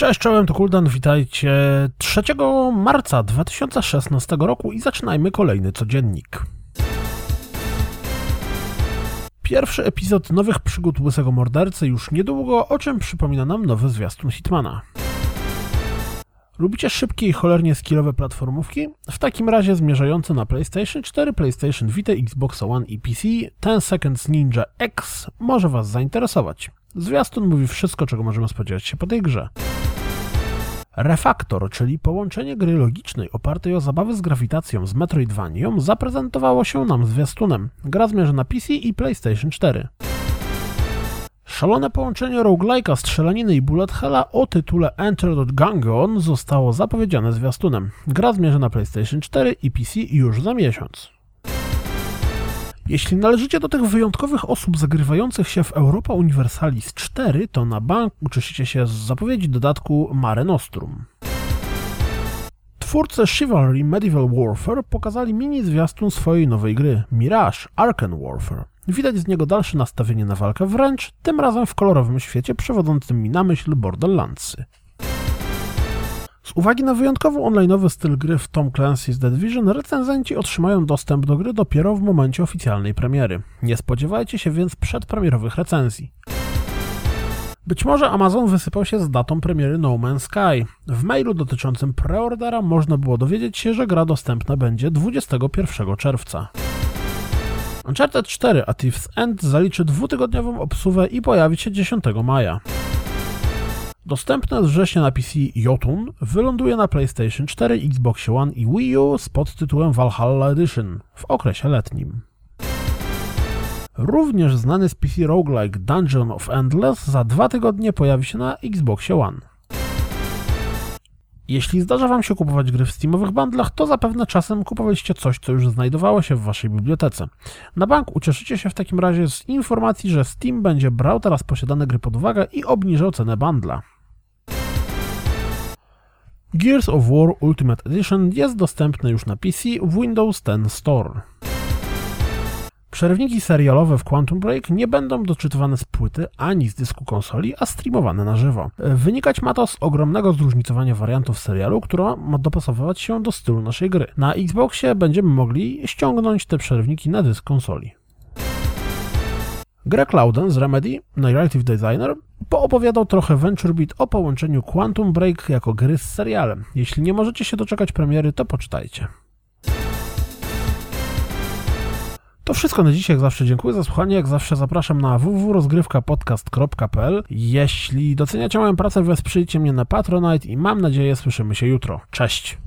Cześć, czołem, to Kuldan, witajcie 3 marca 2016 roku i zaczynajmy kolejny codziennik. Pierwszy epizod nowych przygód Łysego Mordercy już niedługo, o czym przypomina nam nowy zwiastun Hitmana. Lubicie szybkie i cholernie skillowe platformówki? W takim razie zmierzające na PlayStation 4, PlayStation Vita, Xbox One i PC 10 Seconds Ninja X może Was zainteresować. Zwiastun mówi wszystko, czego możemy spodziewać się po tej grze. Refaktor, czyli połączenie gry logicznej opartej o zabawy z grawitacją z Metroidvanią, zaprezentowało się nam zwiastunem. Gra zmierza na PC i PlayStation 4. Szalone połączenie roguelike'a, strzelaniny i bullet hella o tytule Enter the Gungeon zostało zapowiedziane zwiastunem. Gra zmierza na PlayStation 4 i PC już za miesiąc. Jeśli należycie do tych wyjątkowych osób zagrywających się w Europa Universalis 4, to na bank ucieszycie się z zapowiedzi dodatku Mare Nostrum. Twórcy Chivalry Medieval Warfare pokazali mini zwiastun swojej nowej gry Mirage Arken Warfare. Widać z niego dalsze nastawienie na walkę wręcz, tym razem w kolorowym świecie przewodzącym mi na myśl Borderlandsy. Z uwagi na wyjątkowo online'owy styl gry w Tom Clancy's The Division, recenzenci otrzymają dostęp do gry dopiero w momencie oficjalnej premiery. Nie spodziewajcie się więc przedpremierowych recenzji. Być może Amazon wysypał się z datą premiery No Man's Sky. W mailu dotyczącym preordera można było dowiedzieć się, że gra dostępna będzie 21 czerwca. Uncharted 4 A Thief's End zaliczy dwutygodniową obsługę i pojawi się 10 maja. Dostępne od września na PC Jotun wyląduje na PlayStation 4, Xbox One i Wii U z podtytułem Valhalla Edition w okresie letnim. Również znany z PC roguelike Dungeon of Endless za dwa tygodnie pojawi się na Xbox One. Jeśli zdarza Wam się kupować gry w Steamowych bundlach, to zapewne czasem kupowaliście coś, co już znajdowało się w Waszej bibliotece. Na bank ucieszycie się w takim razie z informacji, że Steam będzie brał teraz posiadane gry pod uwagę i obniżał cenę bundla. Gears of War Ultimate Edition jest dostępny już na PC w Windows 10 Store. Przerwniki serialowe w Quantum Break nie będą doczytywane z płyty ani z dysku konsoli, a streamowane na żywo. Wynikać ma to z ogromnego zróżnicowania wariantów serialu, która ma dopasowywać się do stylu naszej gry. Na Xboxie będziemy mogli ściągnąć te przerwniki na dysk konsoli. Greg Loudon z Remedy, Narrative Designer, poopowiadał trochę VentureBeat o połączeniu Quantum Break jako gry z serialem. Jeśli nie możecie się doczekać premiery, to poczytajcie. To wszystko na dziś, jak zawsze dziękuję za słuchanie, jak zawsze zapraszam na www.rozgrywkapodcast.pl Jeśli doceniacie moją pracę, wesprzyjcie mnie na Patronite i mam nadzieję słyszymy się jutro. Cześć!